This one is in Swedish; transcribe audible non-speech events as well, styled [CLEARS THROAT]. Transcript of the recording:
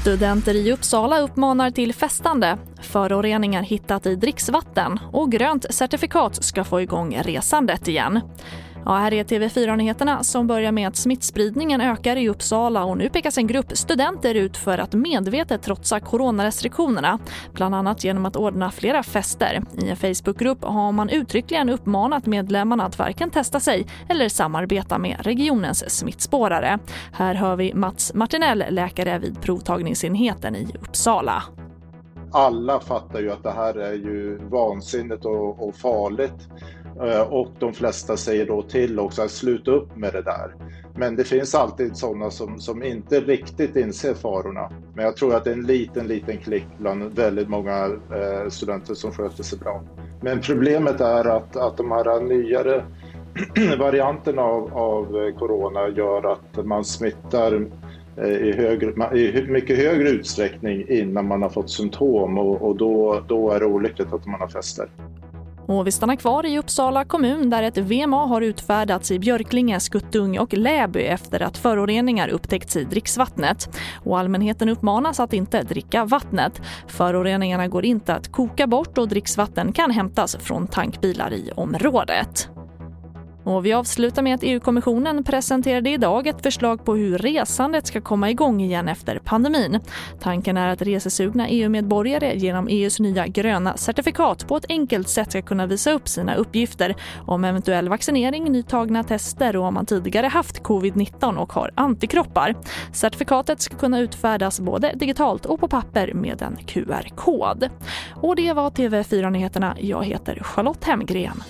Studenter i Uppsala uppmanar till festande, föroreningar hittat i dricksvatten och grönt certifikat ska få igång resandet igen. Ja, här är TV4-nyheterna som börjar med att smittspridningen ökar i Uppsala och nu pekas en grupp studenter ut för att medvetet trotsa coronarestriktionerna. Bland annat genom att ordna flera fester. I en Facebookgrupp har man uttryckligen uppmanat medlemmarna att varken testa sig eller samarbeta med regionens smittspårare. Här hör vi Mats Martinell, läkare vid provtagningsenheten i Uppsala alla fattar ju att det här är ju vansinnigt och, och farligt. Eh, och de flesta säger då till också att sluta upp med det där. Men det finns alltid sådana som, som inte riktigt inser farorna. Men jag tror att det är en liten, liten klick bland väldigt många eh, studenter som sköter sig bra. Men problemet är att, att de här nyare [CLEARS THROAT] varianterna av, av eh, corona gör att man smittar eh, i, högre, i mycket högre utsträckning innan man har fått symptom och, och då, då är det olyckligt att man har fester. Och vi stannar kvar i Uppsala kommun där ett VMA har utfärdats i Björklinge, Skuttung och Läby efter att föroreningar upptäckts i dricksvattnet. Och allmänheten uppmanas att inte dricka vattnet. Föroreningarna går inte att koka bort och dricksvatten kan hämtas från tankbilar i området. Och vi avslutar med att EU-kommissionen presenterade idag ett förslag på hur resandet ska komma igång igen efter pandemin. Tanken är att resesugna EU-medborgare genom EUs nya gröna certifikat på ett enkelt sätt ska kunna visa upp sina uppgifter om eventuell vaccinering, nytagna tester och om man tidigare haft covid-19 och har antikroppar. Certifikatet ska kunna utfärdas både digitalt och på papper med en QR-kod. Och det var TV4-nyheterna. Jag heter Charlotte Hemgren.